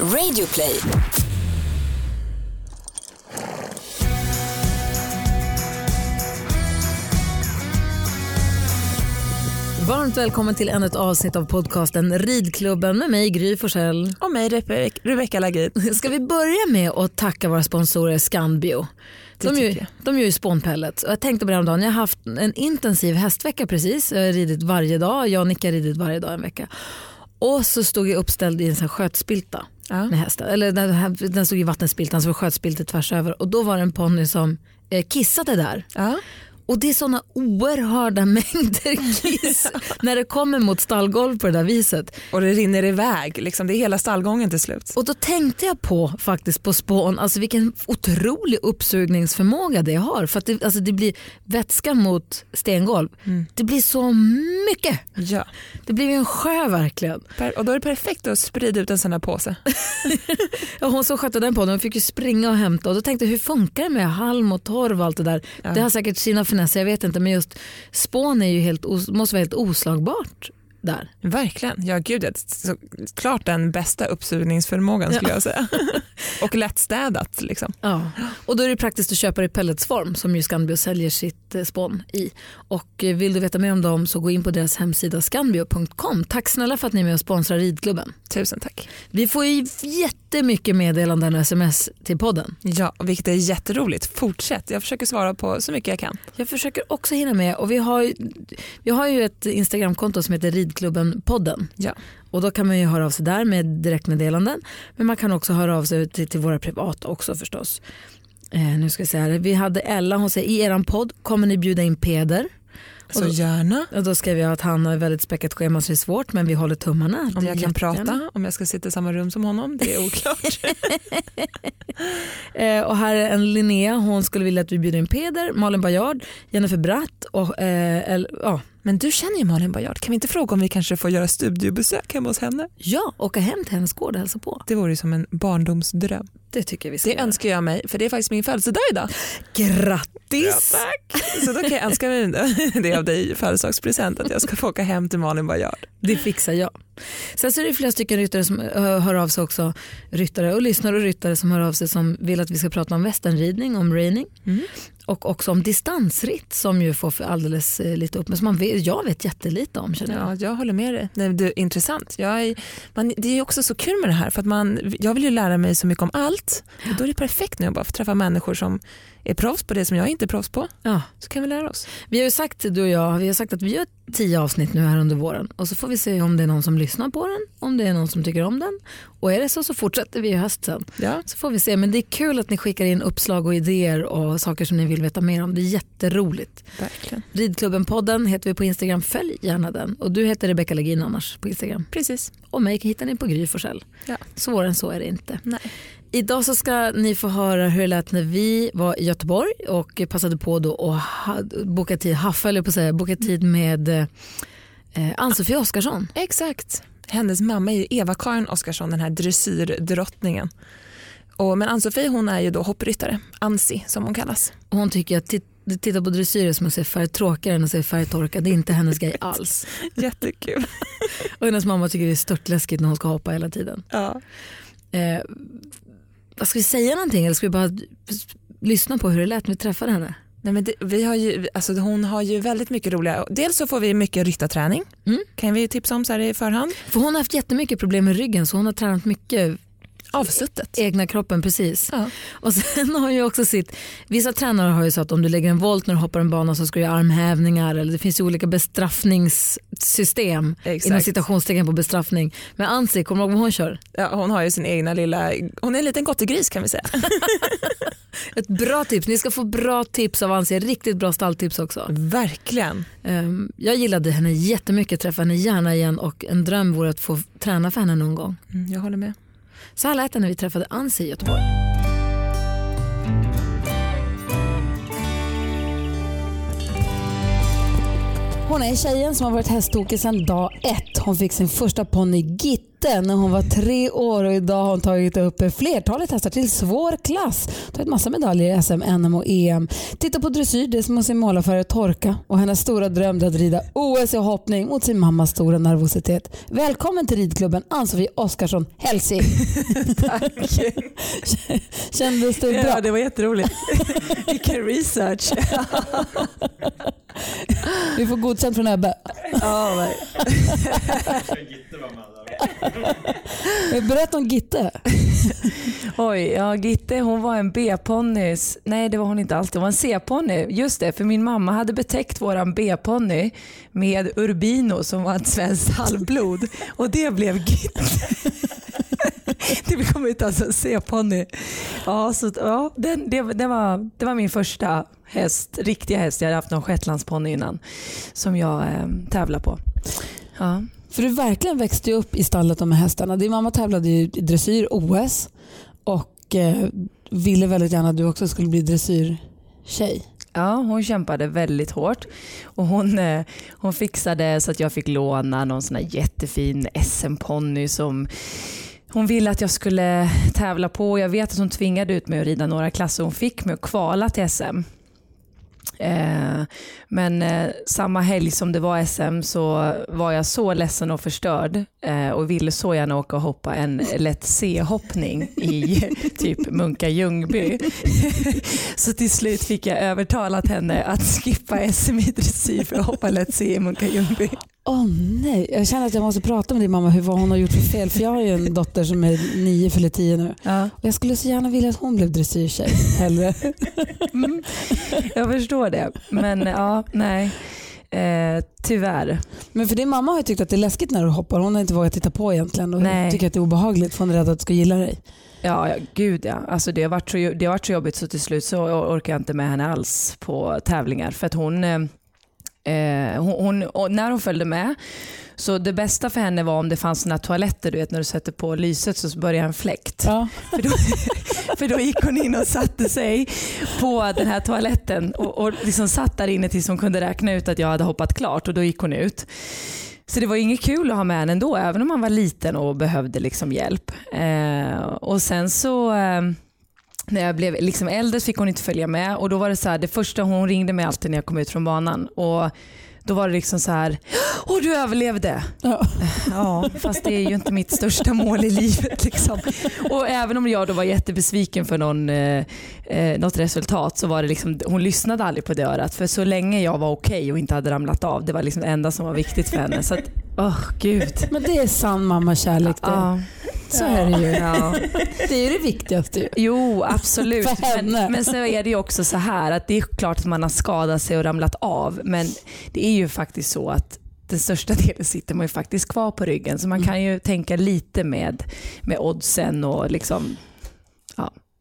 Radioplay. Varmt välkommen till ännu ett avsnitt av podcasten Ridklubben med mig Gry Forssell. Och mig Rebe- Rebecca Lagid. Ska vi börja med att tacka våra sponsorer Scanbio. Det De gör, jag. de gör ju spånpellets. Och jag tänkte på det häromdagen, jag har haft en intensiv hästvecka precis. Jag har ridit varje dag, jag och Nick har ridit varje dag en vecka. Och så stod jag uppställd i en sån här skötspilta Ja. med hästen. Eller den, den stod i vattenspiltan så var skötspiltet tvärs över. Och då var det en ponny som eh, kissade där. Ja. Och det är såna oerhörda mängder kiss när det kommer mot stallgolv på det där viset. Och det rinner iväg, liksom. det är hela stallgången till slut. Och då tänkte jag på faktiskt på spån, alltså vilken otrolig uppsugningsförmåga det har. För att det, alltså det blir vätska mot stengolv. Det blir så mycket. Ja. Det blir en sjö verkligen. Per- och då är det perfekt att sprida ut en sån här påse. Ja, hon som skötte den på den fick ju springa och hämta och då tänkte jag hur funkar det med halm och torv och allt det där. Ja. Det har säkert sina finesser, jag vet inte men just spån är ju helt, måste vara helt oslagbart där. Verkligen. Ja, gud, det är så klart den bästa uppsugningsförmågan skulle jag säga. och lättstädat. Liksom. Ja. Och då är det praktiskt att köpa det i pelletsform som ju Scanbio säljer sitt eh, spån i. Och eh, vill du veta mer om dem så gå in på deras hemsida scanbio.com. Tack snälla för att ni är med och sponsrar ridklubben. Tusen tack. Vi får ju jättemycket meddelanden och sms till podden. Ja, vilket är jätteroligt. Fortsätt. Jag försöker svara på så mycket jag kan. Jag försöker också hinna med och vi har vi har ju ett Instagramkonto som heter Ridklubben podden. Ja. Och då kan man ju höra av sig där med direktmeddelanden. Men man kan också höra av sig till, till våra privata också förstås. Eh, nu ska jag säga det. Vi hade Ella, hon säger i eran podd kommer ni bjuda in Peder. Så då- gärna. Och då skrev jag att han har ett väldigt späckat schema så det är svårt men vi håller tummarna. Om jag kan prata, om jag ska sitta i samma rum som honom, det är oklart. Eh, och här är en Linnea, hon skulle vilja att vi bjuder in Peder, Malin Bajard, Jennifer Bratt och eh, el, ja, Men du känner ju Malin Bajard, kan vi inte fråga om vi kanske får göra studiebesök hemma hos henne? ja, åka hem till hennes gård och hälsa på. Det vore ju som en barndomsdröm. Det tycker vi ska Det göra. önskar jag mig, för det är faktiskt min födelsedag idag. Grattis! tack! Så då kan jag önska mig det av dig i födelsedagspresent, att jag ska få åka hem till Malin Bajard. Det fixar jag. Sen så är det flera stycken ryttare som hör av sig också. Ryttare och lyssnare och ryttare som hör av sig som vill att vi ska prata om västernridning, om reining. Mm. Och också om distansritt som ju får för alldeles eh, lite upp. Men som man vet, jag vet jättelite om känner jag. Ja, jag håller med dig. Nej, det är intressant. Jag är, man, det är också så kul med det här för att man, jag vill ju lära mig så mycket om allt. Och då är det perfekt nu att bara få träffa människor som är proffs på det som jag inte är proffs på. Ja. Så kan vi lära oss. Vi har ju sagt, du och jag, vi har sagt att vi gör tio avsnitt nu här under våren. Och så får vi se om det är någon som lyssnar på den, om det är någon som tycker om den. Och är det så så fortsätter vi i höst sen. Ja. Så får vi se. Men det är kul att ni skickar in uppslag och idéer och saker som ni vill veta mer om. Det är jätteroligt. Verkligen. Ridklubben-podden heter vi på Instagram. Följ gärna den. Och du heter Rebecca Legin annars på Instagram. Precis. Och mig hittar ni på Gry Forssell. Ja. Svårare än så är det inte. Nej. Idag så ska ni få höra hur det lät när vi var i Göteborg och passade på då att ha, boka tid, haffa eller på säga, boka tid med eh, Ann-Sofie Oskarsson. Exakt. Hennes mamma är ju Eva-Karin Oskarsson, den här dressyrdrottningen. Och, men Ann-Sofie hon är ju då hoppryttare, Ansi som hon kallas. Och hon tycker att tit- titta på dressyr är som att se färg tråkigare än att se färgtorka. Det är inte hennes grej alls. Jättekul. Och hennes mamma tycker det är störtläskigt när hon ska hoppa hela tiden. Ja. Eh, vad ska vi säga någonting eller ska vi bara lyssna på hur det lät när vi träffade henne? Nej, men det, vi har ju, alltså hon har ju väldigt mycket roliga, dels så får vi mycket ryttarträning, Mm. kan vi tipsa om så här i förhand. För hon har haft jättemycket problem med ryggen så hon har tränat mycket Avsuttet. egna kroppen precis. Ja. Och sen har ju också sitt, vissa tränare har ju sagt att om du lägger en volt när du hoppar en bana så ska du göra armhävningar eller det finns ju olika bestraffningssystem Exakt. inom citationstecken på bestraffning. Men Ansi, kommer du ihåg vad hon kör? Ja, hon har ju sin egna lilla, hon är en liten gottegris kan vi säga. Ett bra tips, ni ska få bra tips av Ansi, riktigt bra stalltips också. Verkligen. Ehm, jag gillade henne jättemycket, träffa henne gärna igen och en dröm vore att få träna för henne någon gång. Mm, jag håller med. Så här lät det när vi träffade Ansi i Göteborg. Hon är tjejen som har varit hästtokig sedan dag ett. Hon fick sin första ponny Gitte när hon var tre år och idag har hon tagit upp flertalet hästar till svår klass. Tagit massa medaljer i SM, NM och EM. Titta på dressyr, det är som att se målarfärger torka och hennes stora dröm är att rida OS i hoppning mot sin mammas stora nervositet. Välkommen till ridklubben Ann-Sofie Oskarsson Helsi. Tack. Kändes det bra? Ja, det var jätteroligt. Vilken research. Vi får godkänt från Ebbe. Ja, men- Berätta om Gitte. Oj, ja Gitte hon var en B-ponny. Nej det var hon inte alls, hon var en C-ponny. Just det, för min mamma hade betäckt våran B-ponny med Urbino som var ett svenskt halvblod och det blev Gitte. Det kom ut alltså en C-ponny. Ja, så, ja, den, det, det, var, det var min första häst, riktiga häst. Jag hade haft någon shetlandsponny innan som jag eh, tävlade på. Ja. För du verkligen växte upp i stallet med hästarna. Din mamma tävlade ju i dressyr OS och eh, ville väldigt gärna att du också skulle bli dressyrtjej. Ja, hon kämpade väldigt hårt och hon, eh, hon fixade så att jag fick låna någon sån här jättefin SM-ponny som hon ville att jag skulle tävla på. Jag vet att hon tvingade ut mig att rida några klasser. Hon fick mig att kvala till SM. Eh, men eh, samma helg som det var SM så var jag så ledsen och förstörd eh, och ville så gärna åka och hoppa en lätt C-hoppning i typ Munka Ljungby. så till slut fick jag övertalat henne att skippa SM i dressyr för att hoppa lätt C i Munka Ljungby. Åh nej, jag känner att jag måste prata med din mamma hur vad hon har gjort för fel. För jag har ju en dotter som är nio fyller tio nu. Ja. Och jag skulle så gärna vilja att hon blev dressyrtjej. Hellre. Mm, jag förstår det, men ja, nej. Eh, tyvärr. Men för din mamma har ju tyckt att det är läskigt när du hoppar. Hon har inte vågat titta på egentligen och Nej. tycker att det är obehagligt för hon är rädd att du ska gilla dig. Ja, ja, gud ja. Alltså det, har varit så, det har varit så jobbigt så till slut så orkar jag inte med henne alls på tävlingar. För att hon, eh, eh, hon, hon när hon följde med så det bästa för henne var om det fanns såna toaletter, du vet när du sätter på lyset så börjar en fläkt. Ja. För då, för då gick hon in och satte sig på den här toaletten och, och liksom satt där inne tills hon kunde räkna ut att jag hade hoppat klart och då gick hon ut. Så det var inget kul att ha med henne ändå, även om man var liten och behövde liksom hjälp. Eh, och sen så eh, när jag blev liksom äldre fick hon inte följa med och då var det så här, det första hon ringde mig alltid när jag kom ut från banan och då var det liksom så här, åh du överlevde. Ja. Ja, fast det är ju inte mitt största mål i livet. Liksom. Och även om jag då var jättebesviken för någon, eh, eh, något resultat så var det liksom, hon lyssnade aldrig på det örat. För så länge jag var okej och inte hade ramlat av, det var liksom det enda som var viktigt för henne. Så att, åh gud. Men det är sann mammakärlek det. Ja, Så är det ju. ja. Det är ju det viktigaste. Jo, absolut. Men, men så är det ju också så här att det är klart att man har skadat sig och ramlat av. Men det är ju faktiskt så att den största delen sitter man ju faktiskt kvar på ryggen. Så man kan ju tänka lite med, med oddsen och liksom,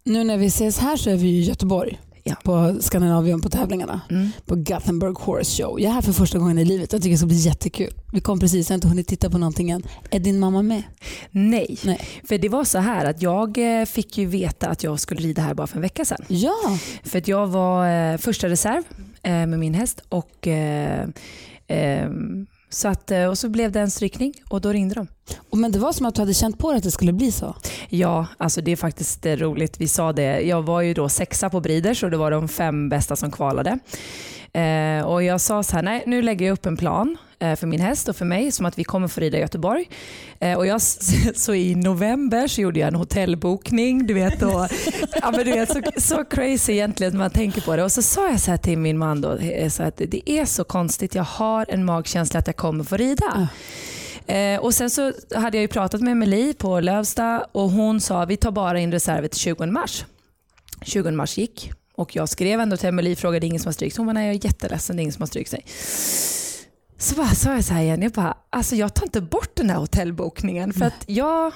Nu när vi ses här så är vi i Göteborg. Ja. På Skandinavium på tävlingarna. mm. På Gothenburg Horse Show. Jag är här för första gången i livet. Jag tycker det ska bli jättekul. Vi kom precis, jag har inte hunnit titta på någonting än. Är din mamma med? Nej. Nej. För det var så här att jag eh, fick ju veta att jag skulle rida här bara för en vecka sedan. Ja. För att jag var eh, första reserv eh, med min häst och, eh, ehm, så att, eh, och så blev det en strykning och då ringde de. Men det var som att du hade känt på dig att det skulle bli så. Ja, alltså det är faktiskt eh, roligt. Vi sa det. Jag var ju då sexa på Breeders och det var de fem bästa som kvalade. Eh, och jag sa så här, nej nu lägger jag upp en plan eh, för min häst och för mig som att vi kommer få rida i Göteborg. Eh, och jag, så i november så gjorde jag en hotellbokning. Du vet, och, ja, men du vet så, så crazy egentligen när man tänker på det. Och så sa jag så här till min man då, eh, så att det är så konstigt, jag har en magkänsla att jag kommer få rida. Eh, och sen så hade jag ju pratat med Emily på Lövsta och hon sa vi tar bara in reservet till 20 mars. 20 mars gick och jag skrev ändå till Emily frågade ingen som har strykt. Hon bara nej jag är jätteledsen det är ingen som har strykt sig. Så bara sa jag så här igen, jag bara alltså jag tar inte bort den här hotellbokningen för att jag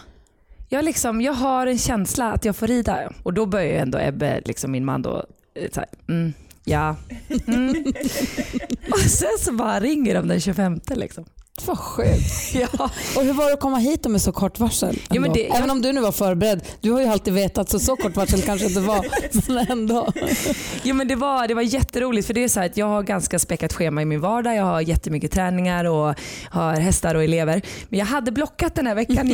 jag, liksom, jag har en känsla att jag får rida. Och då börjar ju ändå Ebbe, liksom min man, då, eh, så här, mm, ja. Mm. Och sen så bara ringer de den 25 liksom. Vad sjukt. Ja. Och hur var det att komma hit med så kort varsel? Ja, det- Även om du nu var förberedd. Du har ju alltid vetat så så kort varsel kanske inte var. Men ändå. Jo, men det, var, det var jätteroligt för det är så här att jag har ganska späckat schema i min vardag. Jag har jättemycket träningar och har hästar och elever. Men jag hade blockat den här veckan.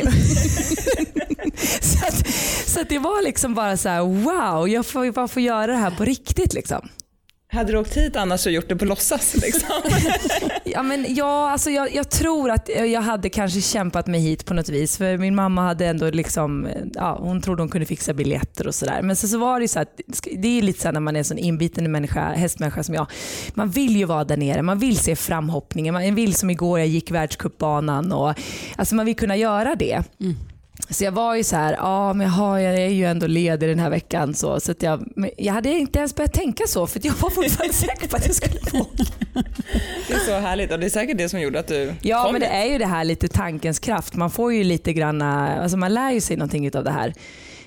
så att, så att det var liksom bara så här: wow, jag får bara få göra det här på riktigt. Liksom. Hade du åkt hit annars och gjort det på låtsas? Liksom? Ja, men ja, alltså jag, jag tror att jag hade kanske kämpat mig hit på något vis. För min mamma hade ändå liksom, ja, hon trodde hon kunde fixa biljetter och sådär. Men så, så var det ju så att det är lite så här när man är en sån inbiten människa, hästmänniska som jag. Man vill ju vara där nere, man vill se framhoppningen. Man vill som igår, jag gick världscupbanan och alltså man vill kunna göra det. Så jag var ju så här, ja men jaha, jag är ju ändå ledig den här veckan. Så, så att jag, jag hade inte ens börjat tänka så för jag var fortfarande säker på att jag skulle få Det är så härligt och det är säkert det som gjorde att du Ja kom men det hit. är ju det här lite tankens kraft. Man får ju lite grann, alltså man lär ju sig någonting av det här.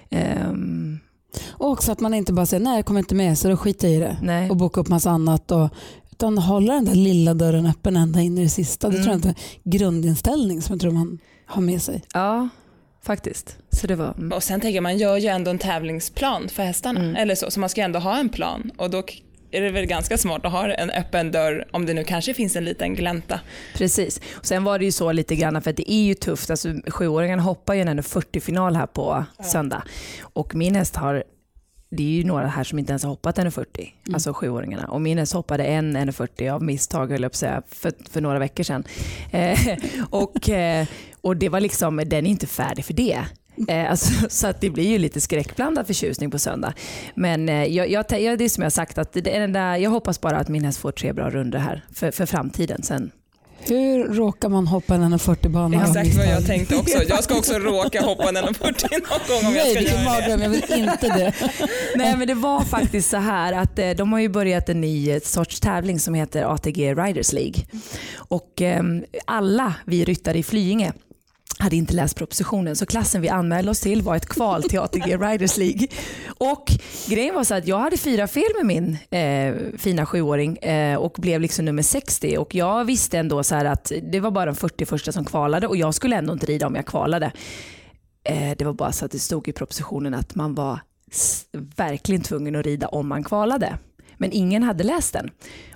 Ehm, Och också att man inte bara säger nej jag kommer inte med så då skiter jag i det. nej. Och boka upp massa annat. Och, utan hålla den där lilla dörren öppen ända in i det sista. Det tror jag Mm. är en grundinställning som jag tror man har med sig. Ja, faktiskt. Så det var... mm. Och sen tänker jag, man gör ju ändå en tävlingsplan för hästarna. Mm. Eller så, så man ska ändå ha en plan. Och då är det väl ganska smart att ha en öppen dörr om det nu kanske finns en liten glänta. Precis. Och sen var det ju så lite grann för att det är ju tufft. Alltså, sjuåringarna hoppar ju en 40-final här på söndag. Och min häst har det är ju några här som inte ens har hoppat 1,40, alltså sjuåringarna. Och min häst hoppade en 1,40 av misstag, höll jag på att säga, för, för några veckor sedan. Eh, och, eh, och det var liksom, den är inte färdig för det. Eh, alltså, så att det blir ju lite skräckblandad förtjusning på söndag. Men eh, jag, jag, jag, det är som jag sagt, att det är den där, jag hoppas bara att min häst får tre bra runder här för, för framtiden sen. Hur råkar man hoppa en 140-bana? Exakt vad jag tänkte också. Jag ska också råka hoppa en 40 någon gång om jag Nej, ska vilken göra det. mardröm. Jag vill inte det. Nej men det var faktiskt så här att eh, de har ju börjat en ny sorts tävling som heter ATG Riders League. Och eh, alla vi ryttare i Flyinge hade inte läst propositionen så klassen vi anmälde oss till var ett kval till ATG Riders League. Och grejen var så att jag hade fyra fel med min eh, fina sjuåring eh, och blev liksom nummer 60 och jag visste ändå så här att det var bara de 40 första som kvalade och jag skulle ändå inte rida om jag kvalade. Eh, det var bara så att det stod i propositionen att man var verkligen tvungen att rida om man kvalade. Men ingen hade läst den.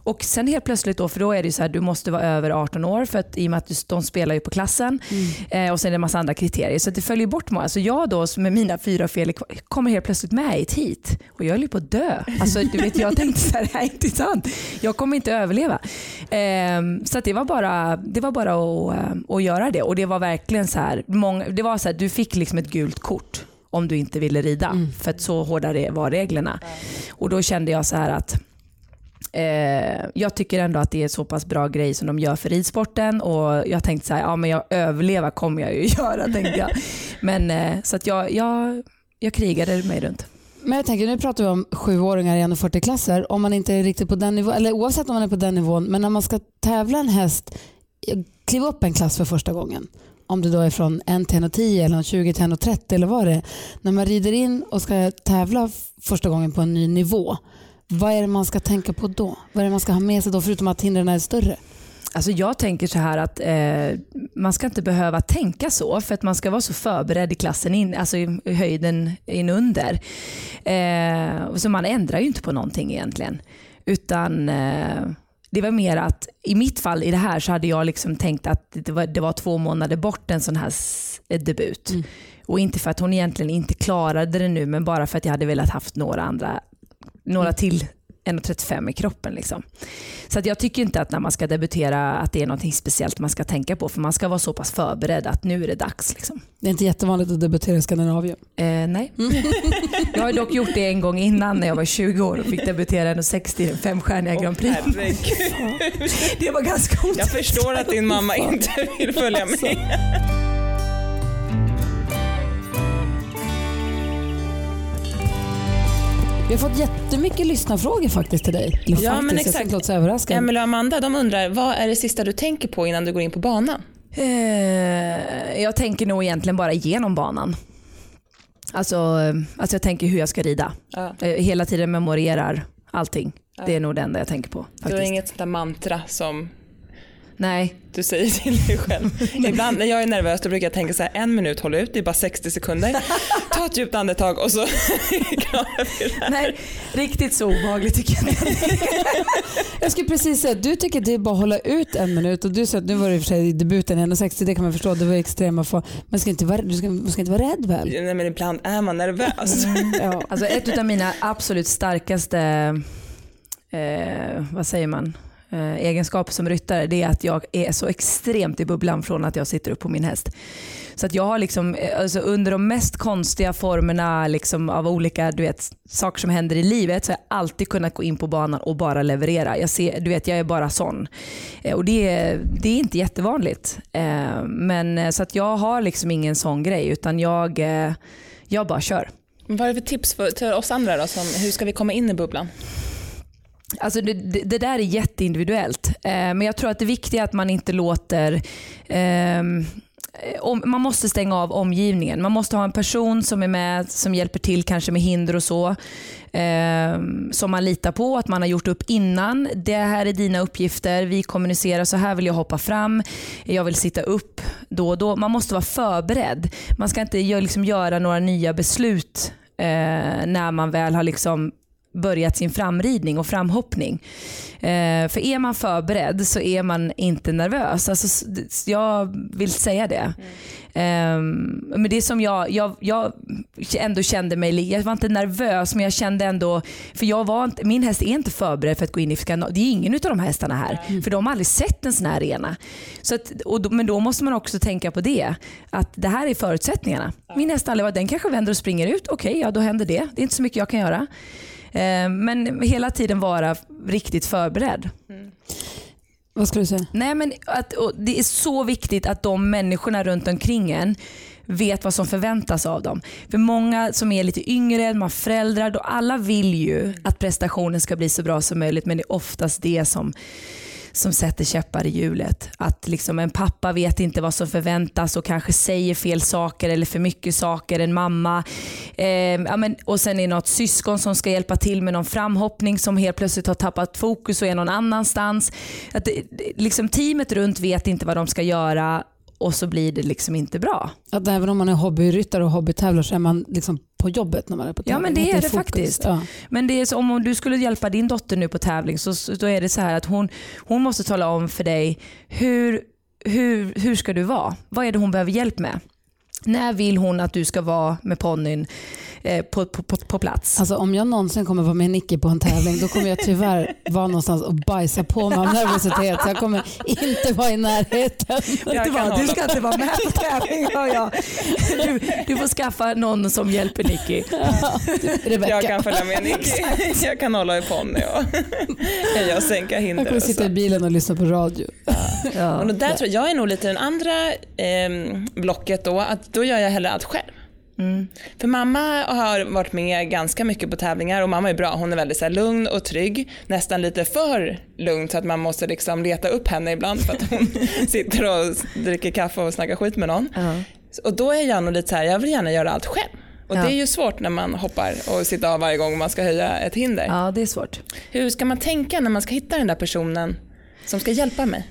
Och sen helt plötsligt då, för då är det ju så här, du måste vara över 18 år för att i och med att de spelar ju på klassen eh, och sen är det en massa andra kriterier. Så det följer bort många. Så jag då med mina fyra fel kommer helt plötsligt med i ett hit och jag höll ju på att dö. Alltså, du vet, jag tänkte så här, det här är inte sant. Jag kommer inte överleva. Eh, så det var bara, det var bara att, eh, att göra det och det var verkligen så här, många, det var så här, du fick liksom ett gult kort om du inte ville rida. För att så hårda var reglerna. Och då kände jag så här att eh, jag tycker ändå att det är så pass bra grej som de gör för ridsporten och jag tänkte så här, ja men jag överleva kommer jag ju göra tänkte jag. Men eh, så att jag, jag, jag krigade mig runt. Men jag tänker, nu pratar vi om sjuåringar i 140-klasser. Om man inte är riktigt på den nivån, eller oavsett om man är på den nivån, men när man ska tävla en häst, kliva upp en klass för första gången. Om det då är från 1 till 1,10 eller 20 till 30 eller vad det är. När man rider in och ska tävla första gången på en ny nivå, vad är det man ska tänka på då? Vad är det man ska ha med sig då förutom att hindren är större? Alltså jag tänker så här att eh, man ska inte behöva tänka så för att man ska vara så förberedd i klassen in, alltså i i höjden in under. Eh, så man ändrar ju inte på någonting egentligen. Utan eh, det var mer att i mitt fall i det här så hade jag liksom tänkt att det var, det var två månader bort en sån här eh, debut. Mm. Och inte för att hon egentligen inte klarade det nu men bara för att jag hade velat haft några andra, några till 1,35 i kroppen. Liksom. Så att jag tycker inte att när man ska debutera att det är något speciellt man ska tänka på för man ska vara så pass förberedd att nu är det dags. Liksom. Det är inte jättevanligt att debutera i Skandinavien. Eh, nej. Jag har dock gjort det en gång innan när jag var 20 år och fick debutera 1,60 i den femstjärniga Grand Prix. Det var ganska Jag otäckt. förstår att din mamma inte vill följa med. Vi har fått jättemycket lyssnarfrågor faktiskt till dig. Eller Ja, faktiskt, men jag ska exakt. låta överraskad. Emelie och Amanda de undrar, vad är det sista du tänker på innan du går in på banan? Eh, jag tänker nog egentligen bara igenom banan. Alltså, alltså jag tänker hur jag ska rida. Ja. Eh, hela tiden memorerar allting. Ja. Det är nog det enda jag tänker på. Du har Faktiskt. inget sånt där mantra som Nej. Du säger till dig själv. Ibland när jag är nervös då brukar jag tänka så här, en minut, håll ut, det är bara 60 sekunder. Ta ett djupt andetag och så Nej, riktigt så obehagligt tycker jag Jag skulle precis säga, du tycker det är bara att hålla ut en minut och du sa att nu var det i och för sig debuten 1,60, det kan man förstå, det var extrema för Men ska inte vara, du ska, man ska inte vara rädd väl? Nej men ibland är man nervös. Mm, ja. Alltså ett av mina absolut starkaste, eh, vad säger man, Eh, egenskap som ryttare det är att jag är så extremt i bubblan från att jag sitter upp på min häst. Så att jag har liksom, eh, alltså under de mest konstiga formerna liksom av olika du vet, saker som händer i livet så har jag alltid kunnat gå in på banan och bara leverera. Jag, ser, du vet, jag är bara sån. Eh, och det, är, det är inte jättevanligt. Men, så att jag har liksom ingen sån grej utan jag, jag bara kör. Vad är det för tips för, till oss andra då? Som, hur ska vi komma in i bubblan? Alltså det, det, det, där är jätteindividuellt. Eh, men jag tror att det viktiga är att man inte låter ehm, eh, om, man måste stänga av omgivningen. Man måste ha en person som är med, som hjälper till kanske med hinder och så. Eh, som man litar på, att man har gjort upp innan. Det här är dina uppgifter, vi kommunicerar, så här vill jag hoppa fram, jag vill sitta upp då och då. Man måste vara förberedd. Man ska inte liksom göra några nya beslut eh, när man väl har liksom börjat sin framridning och framhoppning. Eh, för är man förberedd så är man inte nervös. Alltså, jag vill säga det. Mm. Eh, men det är som jag, jag, jag ändå kände mig, jag var inte nervös men jag kände ändå, för jag var inte, min häst är inte förberedd för att gå in i Skandinavien. Det är ingen av de här hästarna här. Mm. För de har aldrig sett en sån här arena. Så att, då, men då måste man också tänka på det. Att det här är förutsättningarna. Min häst har aldrig varit, den kanske vänder och springer ut. Okej, okay, ja då händer det. Det är inte så mycket jag kan göra. Eh, men hela tiden vara riktigt förberedd. Mm. Vad skulle du säga? Nej, men att, det är så viktigt att de människorna runt omkring en vet vad som förväntas av dem. För många som är lite yngre, man har föräldrar, då alla vill ju att prestationen ska bli så bra som möjligt men det är oftast det som som sätter käppar i hjulet. Att liksom en pappa vet inte vad som förväntas och kanske säger fel saker eller för mycket saker. En mamma. Eh, ja, men, och sen är det något syskon som ska hjälpa till med någon framhoppning som helt plötsligt har tappat fokus och är någon annanstans. Att det, liksom teamet runt vet inte vad de ska göra och så blir det liksom inte bra. Att även om man är hobbyryttare och hobbytävlar så är man liksom på jobbet när man är på tävling? Ja men det är det, fokus. faktiskt. Ja. Men det är så, om du skulle hjälpa din dotter nu på tävling så, då är det så här att hon, hon måste tala om för dig hur, hur, hur ska du vara? Vad är det hon behöver hjälp med? När vill hon att du ska vara med ponnyn på, på, på, på, plats? Alltså, om jag någonsin kommer vara med Nicky på en tävling då kommer jag tyvärr vara någonstans och bajsa på mig av nervositet. Jag kommer inte vara i närheten. Vad, du ska inte vara med på tävling hör jag. Du, du får skaffa någon som hjälper Nicky. Ja, jag kan följa med Nicky. Jag kan hålla i ponny och jag sänka hinder. Jag kommer sitta i bilen och lyssna på radio. Ja. Och där tror jag, jag är nog lite den andra eh, blocket då. Att då gör jag hellre allt själv. Mm. För mamma har varit med ganska mycket på tävlingar och mamma är bra. Hon är väldigt så lugn och trygg. Nästan lite för lugn så att man måste liksom leta upp henne ibland för att hon sitter och dricker kaffe och snackar skit med någon. Uh -huh. Och då är jag nog lite så här, jag vill gärna göra allt själv. Och ja. det är ju svårt när man hoppar och sitter av varje gång man ska höja ett hinder. Ja, det är svårt. Hur ska man tänka när man ska hitta den där personen som ska hjälpa mig?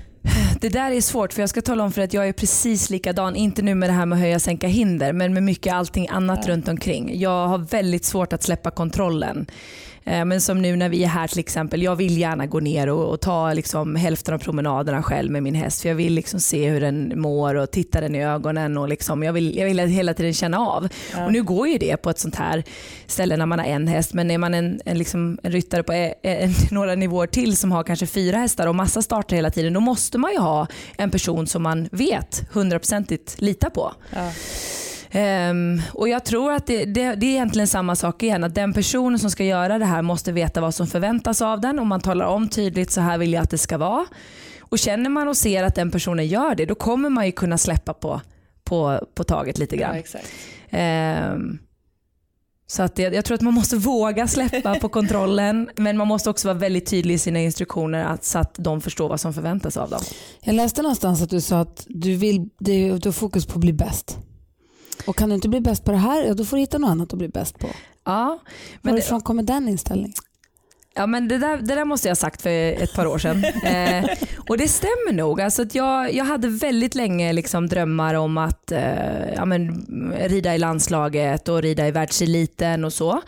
Det där är svårt för jag ska tala om för att jag är precis likadan. Inte nu med det här med att höja och sänka hinder men med mycket allting annat ja. runt omkring. Jag har väldigt svårt att släppa kontrollen. Eh, men som nu när vi är här till exempel, jag vill gärna gå ner och, och, ta liksom hälften av promenaderna själv med min häst. För jag vill liksom se hur den mår och titta den i ögonen. Och liksom, jag, vill, jag vill hela tiden känna av. Ja. Och nu går ju det på ett sånt här ställe när man har en häst. Men är man en, en, liksom, en ryttare på en, en, några nivåer till som har kanske fyra hästar och massa starter hela tiden. Då måste man ju ha en person som man vet hundraprocentigt litar på. Ja. Um, och Jag tror att det, det, det, är egentligen samma sak igen. Att Den personen som ska göra det här måste veta vad som förväntas av den och man talar om tydligt så här vill jag att det ska vara. Och Känner man och ser att den personen gör det då kommer man ju kunna släppa på, på, på taget lite grann. Ja, um, så att jag, jag, tror att man måste våga släppa på kontrollen men man måste också vara väldigt tydlig i sina instruktioner att, så att de förstår vad som förväntas av dem. Jag läste någonstans att du sa att du, vill, du har fokus på att bli bäst. Och kan du inte bli bäst på det här, ja, då får du hitta något annat att bli bäst på. Ja, men Varifrån det, kommer den inställningen? Ja, men det, där, det där måste jag ha sagt för ett par år sedan. Eh, och det stämmer nog. Alltså att jag, jag hade väldigt länge liksom drömmar om att eh, ja, men, rida i landslaget och rida i världseliten och så.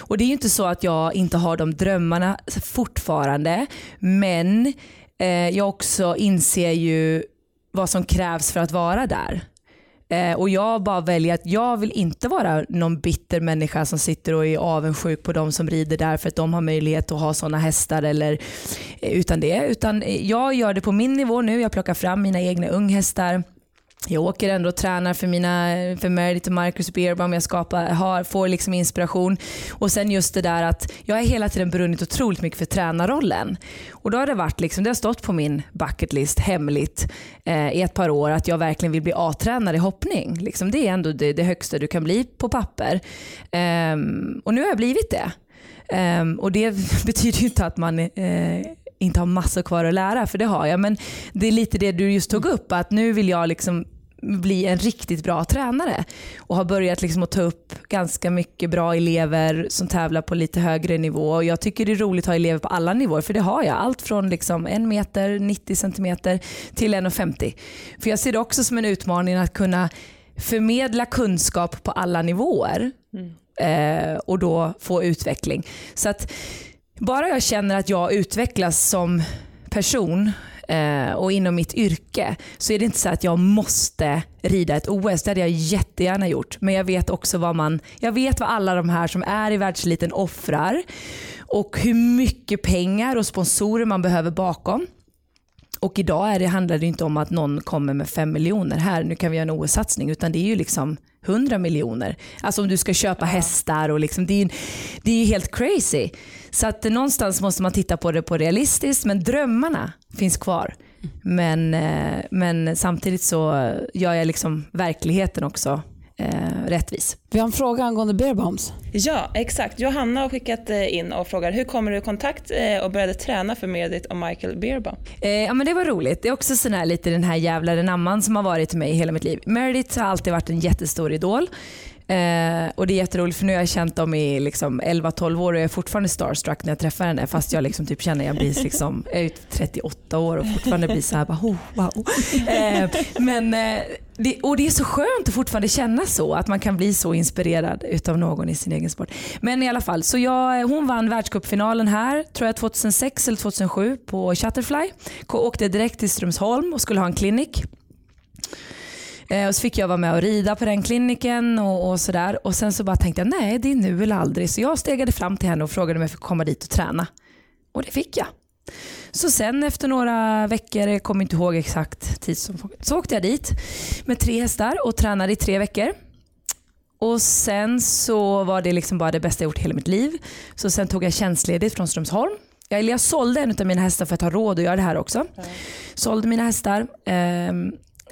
Och Det är ju inte så att jag inte har de drömmarna fortfarande. Men eh, jag också inser ju vad som krävs för att vara där. Eh, och jag bara väljer att jag vill inte vara någon bitter människa som sitter och är avundsjuk på de som rider där för att de har möjlighet att ha sådana hästar eller eh, utan det. Utan eh, jag gör det på min nivå nu. Jag plockar fram mina egna unghästar jag åker ändå och tränar för, mina, för Meredith och Marcus Beerbaum. Jag skapar, har, får liksom inspiration. Och sen just det där att jag har hela tiden brunnit otroligt mycket för tränarrollen. Och då har det varit liksom, det har stått på min bucket list hemligt eh, i ett par år att jag verkligen vill bli A-tränare i hoppning. Liksom, det är ändå det, det, högsta du kan bli på papper. Um, och nu har jag blivit det. Um, och det betyder ju inte att man eh, inte har massor kvar att lära, för det har jag. Men det är lite det du just tog upp, att nu vill jag liksom bli en riktigt bra tränare och har börjat liksom att ta upp ganska mycket bra elever som tävlar på lite högre nivå. Och jag tycker det är roligt att ha elever på alla nivåer för det har jag. Allt från liksom en meter, 90 centimeter till 1,50. För jag ser det också som en utmaning att kunna förmedla kunskap på alla nivåer mm. eh, och då få utveckling. Så att bara jag känner att jag utvecklas som person eh, och inom mitt yrke så är det inte så att jag måste rida ett OS. Det hade jag jättegärna gjort. Men jag vet också vad man, jag vet vad alla de här som är i världseliten offrar och hur mycket pengar och sponsorer man behöver bakom. Och idag är det, handlar det inte om att någon kommer med fem miljoner här, nu kan vi göra en OS-satsning, utan det är ju liksom 100 miljoner. Alltså om du ska köpa hästar och liksom, det är ju det är helt crazy. Så att någonstans måste man titta på det på realistiskt, men drömmarna finns kvar. Men, eh, men samtidigt så gör jag liksom verkligheten också eh, rättvis. Vi har en fråga angående beerbombs. Ja, exakt. Johanna har skickat eh, in och frågar hur kommer du i kontakt eh, och började träna för Meredith och Michael Beerbaum? Eh, ja, men det var roligt. Det är också sån här, lite den här jävlaren amman som har varit mig hela mitt liv. Meredith har alltid varit en jättestor idol. Eh, och det är jätteroligt för nu har jag känt dem i liksom 11-12 år och jag är fortfarande starstruck när jag träffar henne fast jag liksom typ känner att jag blir liksom, jag är 38 år och fortfarande blir så här bara, oh, wow. Eh, men, eh, det, och det är så skönt att fortfarande känna så, att man kan bli så inspirerad utav någon i sin egen sport. Men i alla fall, så jag, hon vann världscupfinalen här, tror jag 2006 eller 2007 på Shutterfly. Åkte direkt till Strömsholm och skulle ha en klinik. Eh, och så fick jag vara med och rida på den kliniken och, och sådär. Och sen så bara tänkte jag, nej det är nu eller aldrig. Så jag stegade fram till henne och frågade om jag fick komma dit och träna. Och det fick jag. Så sen efter några veckor, jag kommer inte ihåg exakt tid, så åkte jag dit med tre hästar och tränade i tre veckor. Och sen så var det liksom bara det bästa jag gjort i hela mitt liv. Så sen tog jag tjänstledigt från Strömsholm. Jag, jag sålde en av mina hästar för att ha råd att göra det här också. Mm. Sålde mina hästar, eh,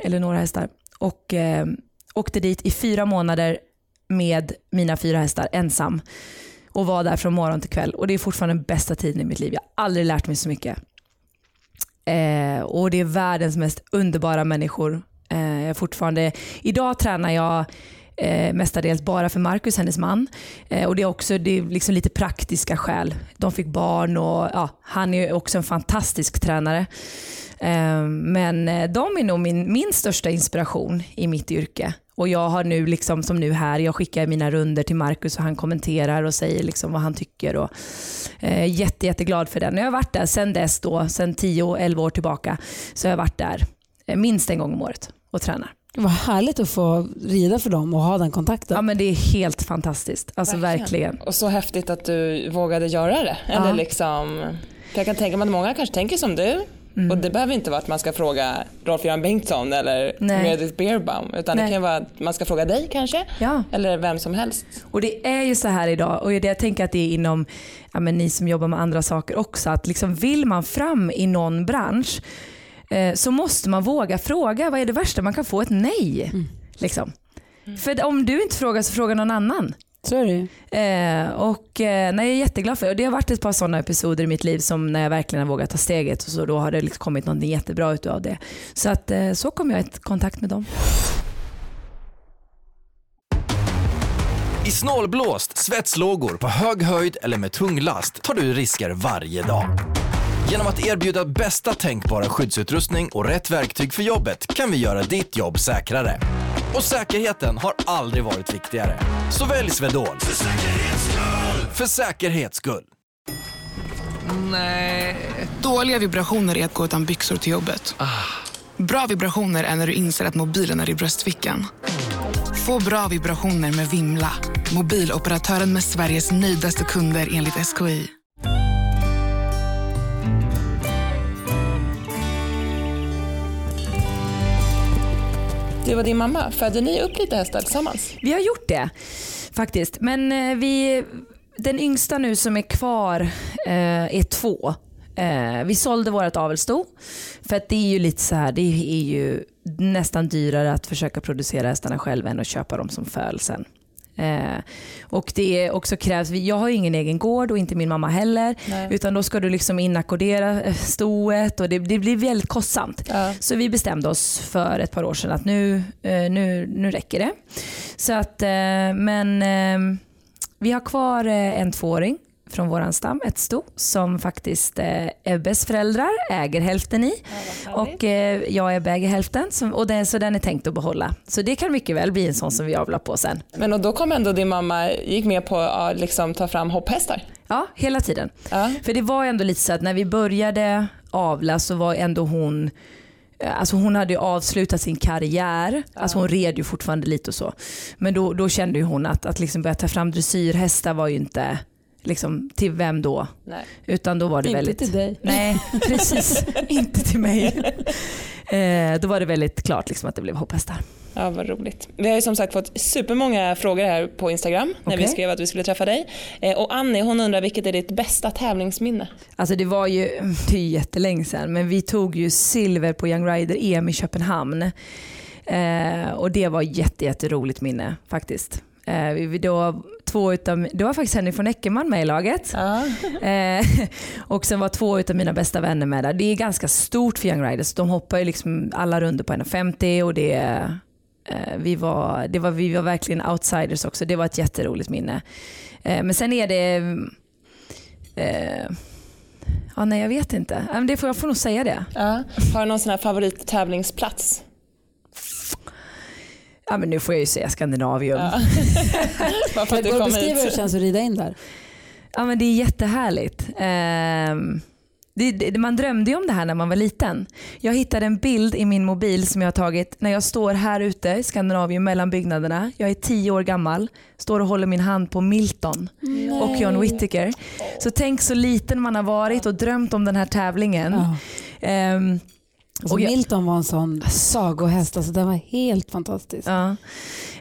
eller några hästar och eh, åkte dit i fyra månader med mina fyra hästar ensam och var där från morgon till kväll och det är fortfarande den bästa tiden i mitt liv. Jag har aldrig lärt mig så mycket. Eh, och det är världens mest underbara människor. Eh, fortfarande, idag tränar jag eh, mestadels bara för Marcus, hennes man. Eh, och Det är också det är liksom lite praktiska skäl. De fick barn och ja, han är också en fantastisk tränare. Eh, men eh, de är nog min, min största inspiration i mitt yrke. Och jag har nu, liksom, som nu här, jag skickar mina runder till Marcus och han kommenterar och säger liksom vad han tycker. Och, eh, jätte, jätteglad för den. Jag har varit där sedan dess, då, sedan 10-11 år tillbaka, så jag har varit där eh, minst en gång om året och tränar. Vad härligt att få rida för dem och ha den kontakten. Ja men det är helt fantastiskt. Alltså verkligen. verkligen. Och så häftigt att du vågade göra det. Eller ja. liksom, jag kan tänka mig att många kanske tänker som du Mm. Och det behöver inte vara att man ska fråga Rolf-Göran Bengtsson eller Nej. Meredith Beerbaum utan Nej. det kan vara att man ska fråga dig kanske ja. eller vem som helst. Och det är ju så här idag och jag tänker att det är inom ja, men ni som jobbar med andra saker också att liksom vill man fram i någon bransch eh, så måste man våga fråga. Vad är det värsta? Man kan få ett nej. Mm. Liksom. Mm. För om du inte frågar så frågar någon annan. Så är det eh, och, eh, nej, Jag är jätteglad för det. det har varit ett par sådana episoder i mitt liv som när jag verkligen har vågat ta steget och så då har det liksom kommit något jättebra ut av det. Så att, eh, så kom jag i kontakt med dem. I snålblåst, svetslågor, på hög höjd eller med tung last tar du risker varje dag. Genom att erbjuda bästa tänkbara skyddsutrustning och rätt verktyg för jobbet kan vi göra ditt jobb säkrare. Och säkerheten har aldrig varit viktigare. Så välj Swedol. För säkerhets skull! För säkerhets skull. Nej. Dåliga vibrationer är att gå utan byxor till jobbet. Bra vibrationer är när du inser att mobilen är i bröstfickan. Få bra vibrationer med Vimla. Mobiloperatören med Sveriges nöjdaste kunder enligt SKI. Du och din mamma, födde ni upp lite hästar tillsammans? Vi har gjort det faktiskt. Men eh, vi, den yngsta nu som är kvar eh, är två. Eh, vi sålde vårt avelsto. För att det är ju lite så här, det är ju nästan dyrare att försöka producera hästarna själv än att köpa dem som föl sen. Eh, och det också krävs, jag har ingen egen gård och inte min mamma heller. Nej. Utan då ska du liksom inackordera eh, stoet och det, det blir väldigt kostsamt. Ja. Så vi bestämde oss för ett par år sedan att nu, eh, nu, nu räcker det. Så att, eh, men vi har kvar en tvååring från våran stam, ett sto, som faktiskt eh, Ebbes föräldrar äger hälften i. och eh, jag Ebbe äger hälften, som, och den, så den är tänkt att behålla. Så det kan mycket väl bli en sån som vi avlar på sen. Men och då kom ändå din mamma, gick med på att liksom, ta fram hopphästar? Ja, hela tiden. Ja. För det var ändå lite så att när vi började avla så var ändå hon Alltså hon hade ju avslutat sin karriär, alltså hon red ju fortfarande lite och så. Men då, då kände ju hon att, att liksom börja ta fram dressyrhästar var ju inte, liksom, till vem då? Nej. Utan då var det Inte väldigt... till dig. Nej, precis. inte till mig. Eh, då var det väldigt klart liksom att det blev hopphästar. Ja, vad roligt. Vi har ju som sagt fått supermånga frågor här på Instagram när vi skrev att vi skulle träffa dig. Eh, och Annie hon undrar vilket är ditt bästa tävlingsminne? Alltså det var ju, det är jättelänge sedan, men vi tog ju silver på Young Rider EM i Köpenhamn. Eh, och det var jätte, jätteroligt minne faktiskt. Eh, vi då, två utav, det var faktiskt Henrik von Eckermann med i laget. Ja. Eh, och sen var två av mina bästa vänner med där. Det är ganska stort för Young Riders. De hoppar ju liksom alla runder på 1,50 och det, eh, vi, var, det var, vi var verkligen outsiders också. Det var ett jätteroligt minne. Eh, men sen är det... Eh, ja, nej, jag vet inte. Det får, jag får nog säga det. Ja. Har du någon sån här favorittävlingsplats? Ja, men nu får jag ju säga Skandinavium. Ja. Bara för att du kom beskriva hur det känns att rida in där? Ja men det är jättehärligt. Ehm, det, det, man drömde ju om det här när man var liten. Jag hittade en bild i min mobil som jag har tagit när jag står här ute i Skandinavien mellan byggnaderna. Jag är tio år gammal, står och håller min hand på Milton och John Whittaker. Så tänk så liten man har varit och drömt om den här tävlingen. Ja. Ehm, Alltså Milton var en sån sagohäst, alltså den var helt fantastisk. Ja.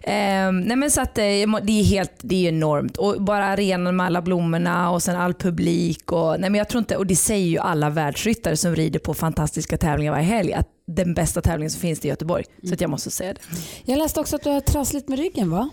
Ehm, nej men så att, eh, det är helt det är enormt. Och bara arenan med alla blommorna och sen all publik. Och, nej men jag tror inte, och det säger ju alla världsryttare som rider på fantastiska tävlingar varje helg att den bästa tävlingen som finns i Göteborg. Så att jag måste säga det. Jag läste också att du har trassligt med ryggen va?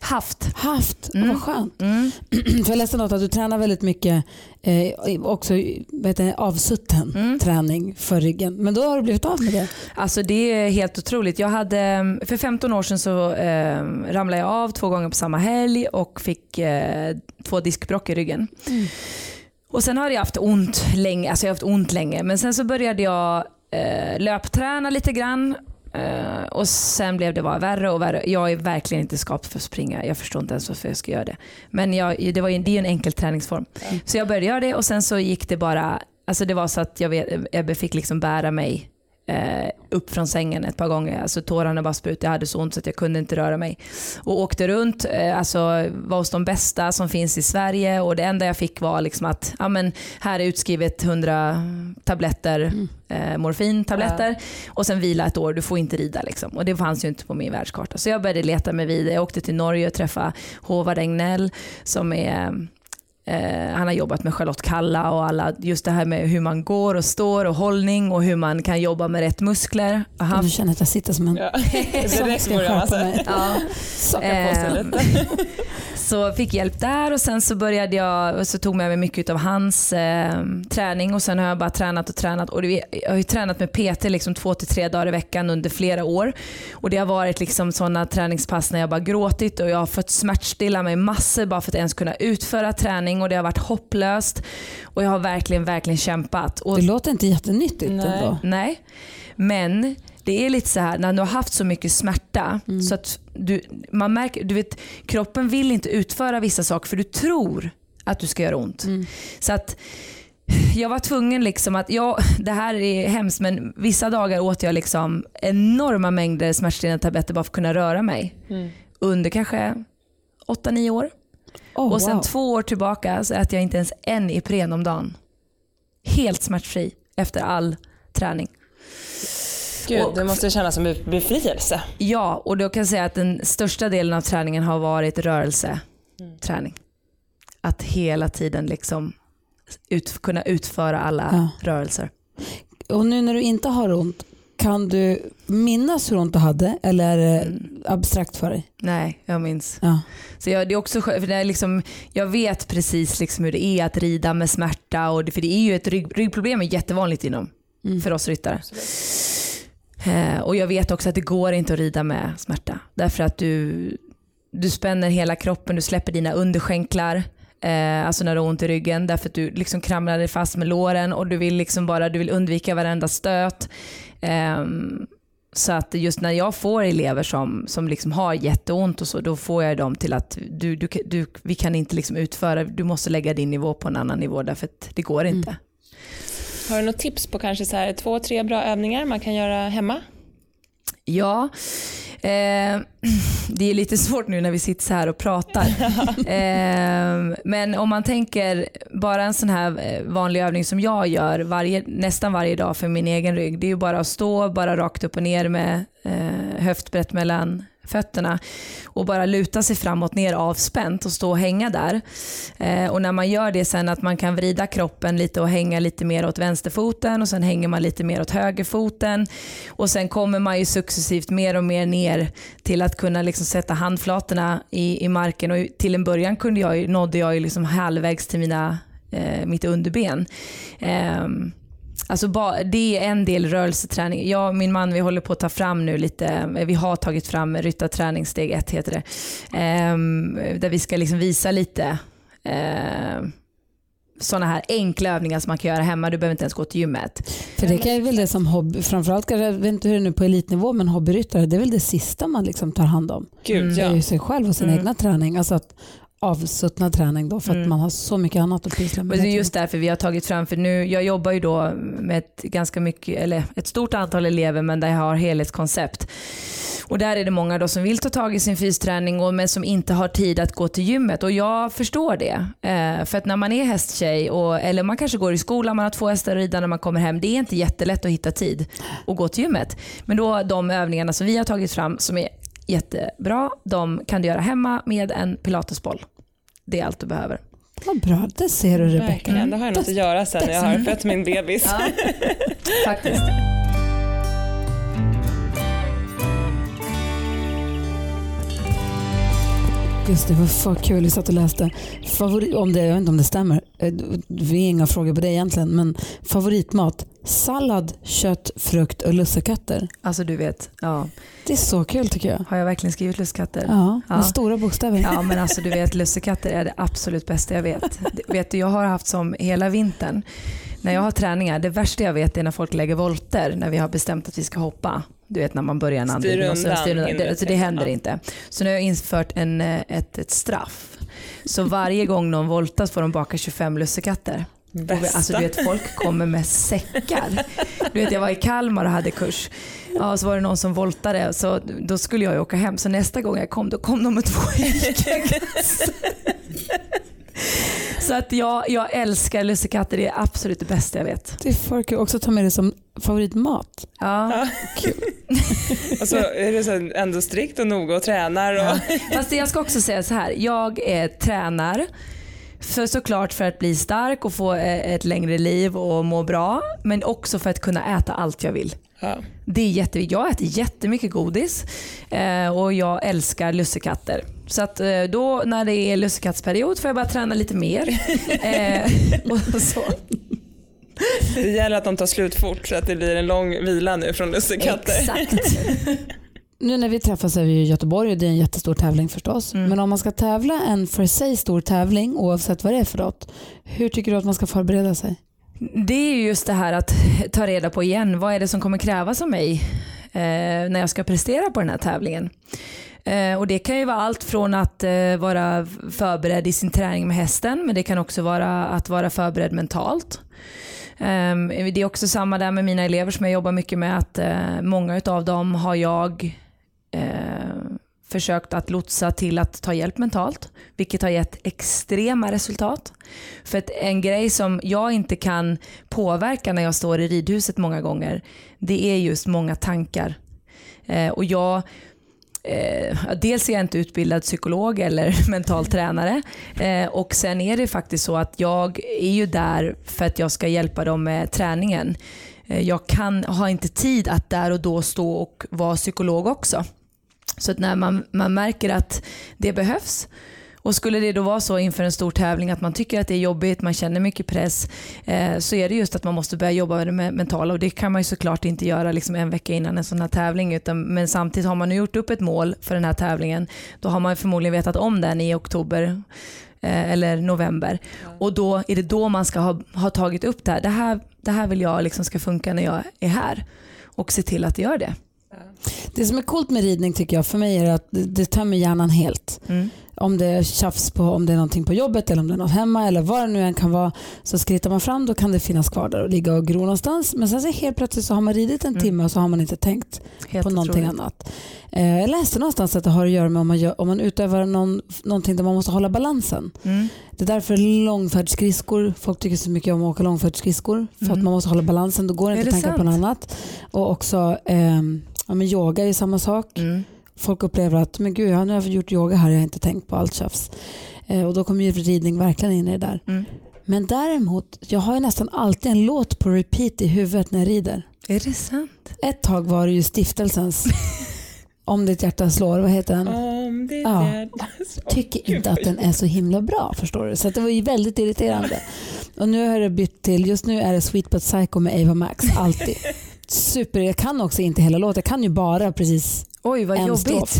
Haft. Haft, Mm. vad skönt. Mm. För jag läste något att du tränar väldigt mycket eh, också vet du, avsutten Mm. träning för ryggen. Men då har du blivit av med det. Alltså det är helt otroligt. Jag hade, för 15 år sedan så eh, ramlade jag av två gånger på samma helg och fick eh, två diskbråck i ryggen. Och sen har jag haft ont länge, alltså jag har haft ont länge. Men sen så började jag eh, löpträna lite grann. Eh, och sen blev det bara värre och värre. Jag är verkligen inte skapt för att springa. Jag förstår inte ens varför jag ska göra det. Men jag, det, var ju, det är ju en enkel träningsform. Så jag började göra det och sen så gick det bara, alltså det var så att jag Ebbe fick liksom bära mig eh, upp från sängen ett par gånger. Alltså tårarna bara sprutade. Jag hade så ont så att jag kunde inte röra mig. Och åkte runt, eh, alltså var hos de bästa som finns i Sverige och det enda jag fick var liksom att ja, men här är utskrivet 100 tabletter, eh, morfintabletter och sen vila ett år, du får inte rida. Liksom. Och det fanns ju inte på min världskarta. Så jag började leta mig vidare. Jag åkte till Norge och träffade Håvard Egnell som är Eh, han har jobbat med Charlotte Kalla och alla, just det här med hur man går och står och hållning och hur man kan jobba med rätt muskler. Och han, Du känner att jag sitter som en Ja. som Direkt ska börjar man skärpa så här. mig. ja, Eh, så fick hjälp där och sen så började jag, så tog med mig mycket av hans eh, träning och sen har jag bara tränat och tränat och det, jag har ju tränat med PT liksom två till tre dagar i veckan under flera år och det har varit liksom sådana träningspass när jag bara gråtit och jag har fått smärtstilla mig massor bara för att ens kunna utföra träning och det har varit hopplöst och jag har verkligen, verkligen kämpat. Och Det låter inte jättenyttigt Nej. ändå. Nej, men det är lite så här när du har haft så mycket smärta så att du, man märker, du vet, kroppen vill inte utföra vissa saker för du tror att du ska göra ont. Så att jag var tvungen liksom att, ja det här är hemskt men vissa dagar åt jag liksom enorma mängder smärtstillande tabletter bara för att kunna röra mig. Under kanske 8-9 år. Oh, och sen wow. två år tillbaka så äter jag inte ens en Ipren om dagen. Helt smärtfri efter all träning. Gud, Och- det måste kännas som befrielse. Ja, och då kan jag säga att den största delen av träningen har varit rörelseträning. Att hela tiden liksom ut, kunna utföra alla Ja. rörelser. Och nu när du inte har ont, kan du minnas hur ont du hade eller är det Mm. abstrakt för dig? Nej, jag minns. Ja. Så jag, det är också, för det är liksom, jag vet precis liksom hur det är att rida med smärta. Och det, för det är ju ett rygg, ryggproblem är jättevanligt inom för oss ryttare. Eh, och jag vet också att det går inte att rida med smärta. Därför att du, du spänner hela kroppen, du släpper dina underskänklar. Eh, alltså när du har ont i ryggen. Därför att du liksom kramlar dig fast med låren och du vill, liksom bara, du vill undvika varenda stöt. Ehm, så att just när jag får elever som, som liksom har jätteont och så, då får jag dem till att du, du, du, vi kan inte liksom utföra, du måste lägga din nivå på en annan nivå därför att det går inte. Har du något tips på kanske så här två, tre bra övningar man kan göra hemma? Ja, eh, det är lite svårt nu när vi sitter så här och pratar. eh, men om man tänker bara en sån här eh, vanlig övning som jag gör varje, nästan varje dag för min egen rygg. Det är ju bara att stå bara rakt upp och ner med eh, höftbrett mellan fötterna och bara luta sig framåt ner avspänt och stå och hänga där. Eh, och när man gör det sen att man kan vrida kroppen lite och hänga lite mer åt vänsterfoten och sen hänger man lite mer åt högerfoten och sen kommer man ju successivt mer och mer ner till att kunna liksom sätta handflatorna i, i marken och till en början kunde jag, nådde jag ju liksom halvvägs till mina, eh, mitt underben. Eh, Alltså det är en del rörelseträning. Jag och min man vi håller på att ta fram nu lite, eh, vi har tagit fram ryttarträning steg ett heter det. Ehm, där vi ska liksom visa lite eh, sådana här enkla övningar som man kan göra hemma. Du behöver inte ens gå till gymmet. För det är väl det som hobby, framförallt jag vet inte hur det är nu på elitnivå, men hobbyryttare, det är väl det sista man liksom tar hand om. Gud, Det är ja. ju sig själv och sin Mm. egna träning. Alltså att avsuttna träning då för att Mm. man har så mycket annat att pyssla Och med. det är just därför vi har tagit fram, för nu, jag jobbar ju då med ett ganska mycket, eller ett stort antal elever men där jag har helhetskoncept. Och där är det många då som vill ta tag i sin fysträning och, men som inte har tid att gå till gymmet. Och jag förstår det. Eh, för att när man är hästtjej, och, eller man kanske går i skolan, man har två hästar att rida när man kommer hem. Det är inte jättelätt att hitta tid att gå till gymmet. Men då de övningarna som vi har tagit fram som är jättebra, de kan du göra hemma med en pilatesboll. Det är allt du behöver. Vad bra, det ser du Rebecka. Verkligen, då har jag något att göra sen när jag har fött min bebis. Ja, faktiskt. Just det, var för kul. Vi satt och läste. Favorit, om det, jag vet inte om det stämmer. Eh, Vi har inga frågor på det egentligen. Men favoritmat? Sallad, kött, frukt och lussekatter. Alltså du vet, ja. Det är så kul tycker jag. har jag verkligen skrivit lussekatter? Ja, med Ja. stora bokstäver. Ja men alltså du vet lussekatter är det absolut bästa jag vet. Vet du, jag har haft som hela vintern när jag har träningar, det värsta jag vet är när folk lägger volter när vi har bestämt att vi ska hoppa. Du vet när man börjar en andning och så styr undan. Det, alltså, det händer ja. inte. Så nu har jag infört en, eh, ett, ett straff. Så varje gång någon voltar så får de baka 25 lussekatter. Vi- Alltså du vet folk kommer med säckar. Du vet jag var i Kalmar och hade kurs. Ja, så var det någon som voltade så då skulle jag ju åka hem. Så nästa gång jag kom då kom de med två. Så att jag, jag älskar lussekatter, det är absolut det bästa jag vet. Det för kul. Också ta med det som favoritmat. Ja. Och så är så ändå strikt och noga och tränar. Och, Fast jag ska också säga så här, jag eh, tränar För såklart för att bli stark och få eh, ett längre liv och må bra. Men också för att kunna äta allt jag vill. Ja. Det är jätteviktigt. Jag äter jättemycket godis eh, och jag älskar lussekatter. Så att eh, då när det är lussekattsperiod får jag bara träna lite mer. och så. Det gäller att de tar slut fort så att det blir en lång vila nu från lussekatter. Exakt. Nu när vi träffas är vi i Göteborg och det är en jättestor tävling förstås. Mm. Men om man ska tävla en för sig stor tävling oavsett vad det är för något. Hur tycker du att man ska förbereda sig? Det är ju just det här att ta reda på igen, vad är det som kommer krävas av mig eh, när jag ska prestera på den här tävlingen. Eh, och Det kan ju vara allt från att eh, vara förberedd i sin träning med hästen, men det kan också vara att vara förberedd mentalt. Eh, det är också samma där med mina elever som jag jobbar mycket med, att eh, många av dem har jag eh, försökt att lotsa till att ta hjälp mentalt, vilket har gett extrema resultat. För att en grej som jag inte kan påverka när jag står i ridhuset många gånger, det är just många tankar. Eh, och jag Eh, dels är jag inte utbildad psykolog eller mental tränare eh, och sen är det faktiskt så att jag är ju där för att jag ska hjälpa dem med träningen. Eh, jag kan, har inte tid att där och då stå och vara psykolog också. Så att när man, man märker att det behövs och skulle det då vara så inför en stor tävling att man tycker att det är jobbigt, man känner mycket press, eh, så är det just att man måste börja jobba med det mentala och det kan man ju såklart inte göra liksom en vecka innan en sån här tävling. Utan, men samtidigt har man nu gjort upp ett mål för den här tävlingen, då har man förmodligen vetat om den i oktober eh, eller november. Och då är det då man ska ha, ha tagit upp det här. Det här, det här vill jag liksom ska funka när jag är här och se till att det gör det. Det som är coolt med ridning tycker jag för mig är att det, det tömmer hjärnan helt. Mm. Om det är tjafs på om det är någonting på jobbet eller om det är något hemma eller vad det nu än kan vara så skrittar man fram då kan det finnas kvar där och ligga och gro någonstans. Men sen så helt plötsligt så har man ridit en Mm. timme och så har man inte tänkt Helt på någonting otroligt. annat. Eh, jag läste någonstans att det har att göra med om man, gör, om man utövar någon, någonting där man måste hålla balansen. Mm. Det är därför långfärdsskridskor, folk tycker så mycket om att åka långfärdsskridskor för Mm. att man måste hålla balansen, då går det inte att tänka på sant? något annat. Och också ehm, ja, men yoga är samma sak. Mm. Folk upplever att men gud, jag, nu har jag gjort yoga här, jag har inte tänkt på allt tjafs. Eh, och då kommer ju ridning verkligen in i det där. Mm. Men däremot, jag har ju nästan alltid en låt på repeat i huvudet när jag rider. Är det sant? Ett tag var det ju stiftelsens Om ditt hjärta slår, vad heter den? Om ditt Ja. hjärta Tycker inte att den är så himla bra förstår du. Så det var ju väldigt irriterande. Och nu har det bytt till, just nu är det Sweet But Psycho med Ava Max, alltid. Super, jag kan också inte hela låten, jag kan ju bara precis Oj vad en jobbigt. strof.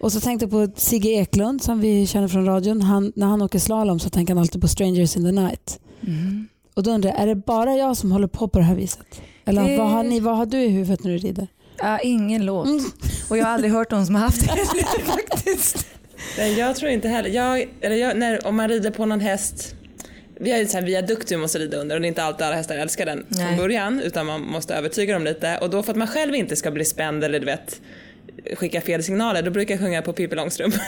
Och så tänkte jag på Sigge Eklund som vi känner från radion. Han, när han åker slalom så tänker han alltid på Strangers in the night. Mm. Och då undrar jag, är det bara jag som håller på på det här viset? Eller Det- vad, har ni, vad har du i huvudet när du rider? Ja, ingen låt. Mm. Och jag har aldrig hört någon som har haft det faktiskt. Nej, jag tror inte heller. Jag, eller jag, när, om man rider på någon häst vi har ju så här viadukt vi måste rida under och det är inte alltid alla hästar älskar den Nej. från början utan man måste övertyga dem lite och då för att man själv inte ska bli spänd eller du vet skicka fel signaler då brukar jag sjunga på Pippi Långstrump.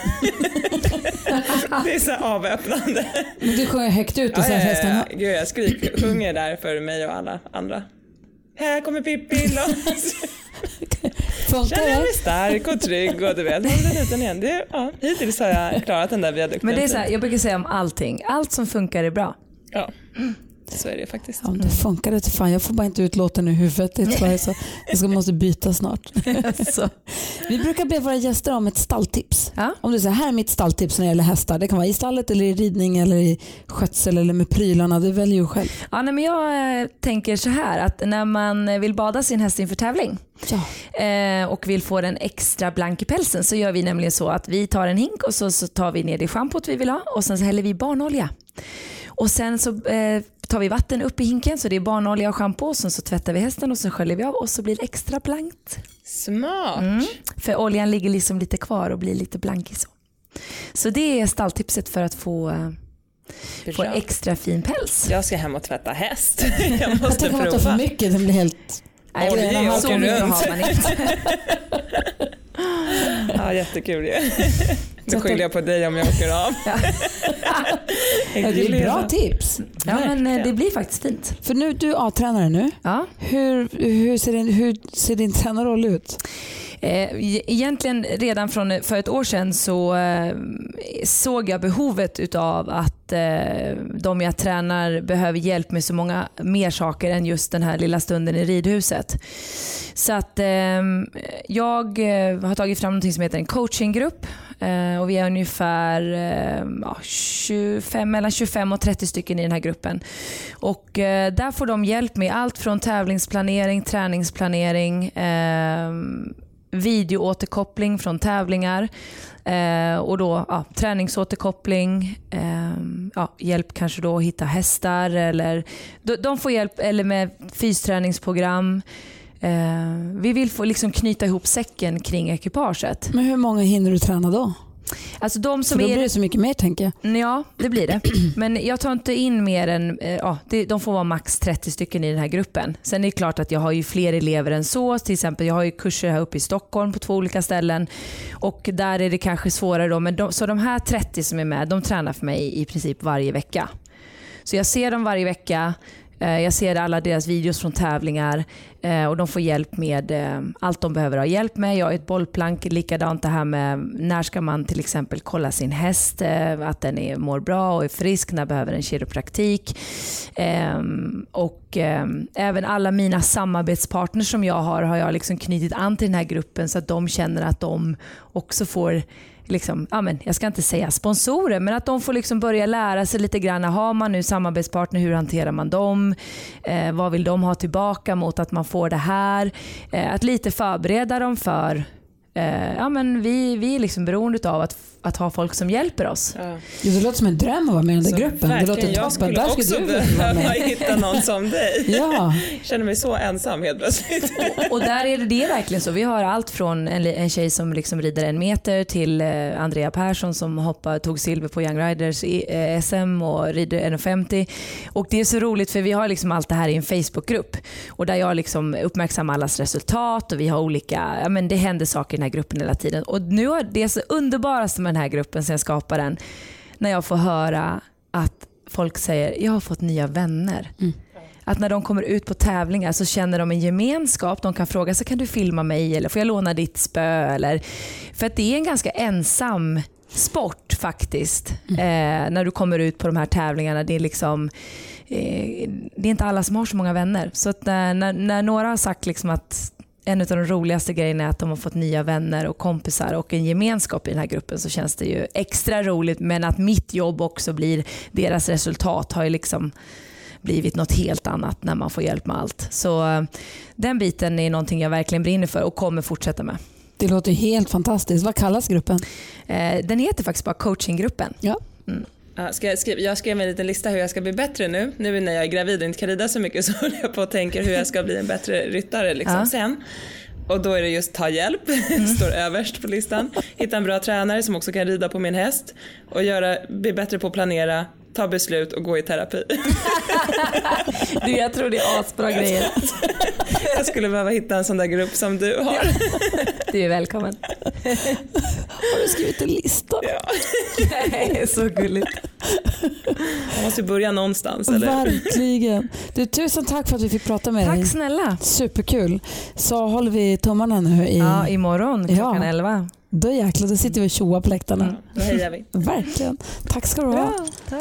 det är så här avväpnande. Men du sjunger högt ut och Ja, så ja, att ja, hästen ja. Gud, jag skrik, sjunger där för mig och alla andra. Här kommer Pippi Långstrump. Känner jag mig stark och trygg och du vet, håll den ut den igen. Det, ja, hittills har jag klarat den där viadukten. Men det är så här, jag brukar säga om allting. Allt som funkar är bra. Ja, så är det faktiskt. Ja, det funkar till fan. Jag får bara inte ut låten ur huvudet. Det jag, så jag ska, måste byta snart. Så. Vi brukar be våra gäster om ett stalltips. Ja. Om du säger här är mitt stalltips när det gäller hästar. Det kan vara i stallet eller i ridning eller i skötsel eller med prylarna. Du väljer ju själv. Ja, nej, men jag eh, tänker så här att när man vill bada sin häst inför tävling Ja. eh, och vill få den extra blank i pälsen så gör vi nämligen så att vi tar en hink och så, så tar vi ner det schampot vi vill ha och sen så häller vi barnolja. Och sen så eh, tar vi vatten upp i hinken så det är barnolja och schampo och sen så tvättar vi hästen och så sköljer vi av och så blir det extra blankt. Smart. Mm. För oljan ligger liksom lite kvar och blir lite blankig så. Så det är stalltipset för att få, eh, få extra fin päls. Jag ska hem och tvätta häst. Jag Jag måste tänker att man tar för prova. mycket. Den blir helt... Nej, Oj, men åker så mycket runt. Ja, jättekul ju. Nu skyller jag på dig om jag åker av. Ja. Det är bra tips. Ja, men eh, det blir faktiskt fint. För nu, du är A-tränare nu. Ja. Hur, hur, ser din, hur ser din tränarroll ut? Eh, e- egentligen redan från för ett år sedan så eh, såg jag behovet utav att att eh, de jag tränar behöver hjälp med så många mer saker än just den här lilla stunden i ridhuset. Så att ehm, eh, jag har tagit fram något som heter en coachinggrupp eh, och vi är ungefär eh, ja, 25, mellan 25 och 30 stycken i den här gruppen. Och eh, där får de hjälp med allt från tävlingsplanering, träningsplanering, eh, videoåterkoppling från tävlingar eh, och då ja, träningsåterkoppling, eh, ja, hjälp kanske då att hitta hästar eller de, de får hjälp eller med fysträningsprogram. Eh, vi vill få liksom knyta ihop säcken kring ekipaget. Men hur många hinner du träna då? Alltså de som För då är blir det så mycket mer tänker jag. Ja, det blir det. Men jag tar inte in mer än, eh, ja, de får vara max 30 stycken i den här gruppen. Sen är det klart att jag har ju fler elever än så. Till exempel jag har ju kurser här uppe i Stockholm på två olika ställen. Och där är det kanske svårare då. Men de, så de här 30 som är med, de tränar för mig i princip varje vecka. Så jag ser dem varje vecka. Eh, jag ser alla deras videos från tävlingar eh, och de får hjälp med eh, allt de behöver ha hjälp med. Jag är ett bollplank, likadant det här med när ska man till exempel kolla sin häst, att den är, mår bra och är frisk, när behöver den kiropraktik. Och även alla mina samarbetspartners som jag har, har jag liksom knutit an till den här gruppen så att de känner att de också får liksom, ja, men, jag ska inte säga sponsorer, men att de får liksom börja lära sig lite grann. Har man nu samarbetspartner, hur hanterar man dem? Eh, vad vill de ha tillbaka mot att man får det här? Eh, att lite förbereda dem för eh, ja, men vi, vi är liksom beroende av att, att ha folk som hjälper oss. Ja. Det låter som en dröm att vara med i den där Så gruppen. Det låter jag toppen. skulle Där också skulle vara behöva hitta någon som dig. Ja, Jag känner mig så ensam helt plötsligt. Och där är det, det är verkligen så. Vi har allt från en, en tjej som liksom rider en meter till eh, Andrea Persson som hoppar, tog silver på Young Riders i, eh, SM och rider 1,50. Och det är så roligt för vi har liksom allt det här i en Facebookgrupp och där jag liksom uppmärksammar allas resultat och vi har olika, ja men det händer saker i den här gruppen hela tiden. Och nu har det så underbaraste med den här gruppen sen jag skapade den, när jag får höra att folk säger jag har fått nya vänner. Att när de kommer ut på tävlingar så känner de en gemenskap. De kan fråga sig kan du filma mig eller får jag låna ditt spö? Eller, för att det är en ganska ensam sport faktiskt. Eh, när du kommer ut på de här tävlingarna. Det är liksom eh, det är inte alla som har så många vänner. Så att när, när, när några har sagt liksom att en av de roligaste grejerna är att de har fått nya vänner och kompisar och en gemenskap i den här gruppen så känns det ju extra roligt. Men att mitt jobb också blir deras resultat har ju liksom blivit något helt annat när man får hjälp med allt. Så eh, den biten är någonting jag verkligen brinner för och kommer fortsätta med. det låter helt fantastiskt. Vad kallas gruppen? Eh, Den heter faktiskt bara coachinggruppen. Ja. Ja, ska jag, skriva, jag skrev en liten lista hur jag ska bli bättre nu. Nu när jag är gravid och inte kan rida så mycket så håller jag på och tänker hur jag ska bli en bättre ryttare liksom, Ja. sen. Och då är det just ta hjälp, står överst på listan. Hitta en bra tränare som också kan rida på min häst och göra, bli bättre på att planera, ta beslut och gå i terapi. Du, jag tror det är asbra grejer. Jag skulle behöva hitta en sån där grupp som du har. Du är välkommen. Har du skrivit en lista? Det är så gulligt. Man måste börja någonstans eller? Verkligen. Du, tusen tack för att vi fick prata med dig. Tack snälla. Superkul. Så håller vi tummarna nu i... Ja, imorgon klockan Ja. 11. Då jäklar, då sitter vi och tjoar på läktarna. Då hejar vi. Verkligen. Tack ska du ha. Bra,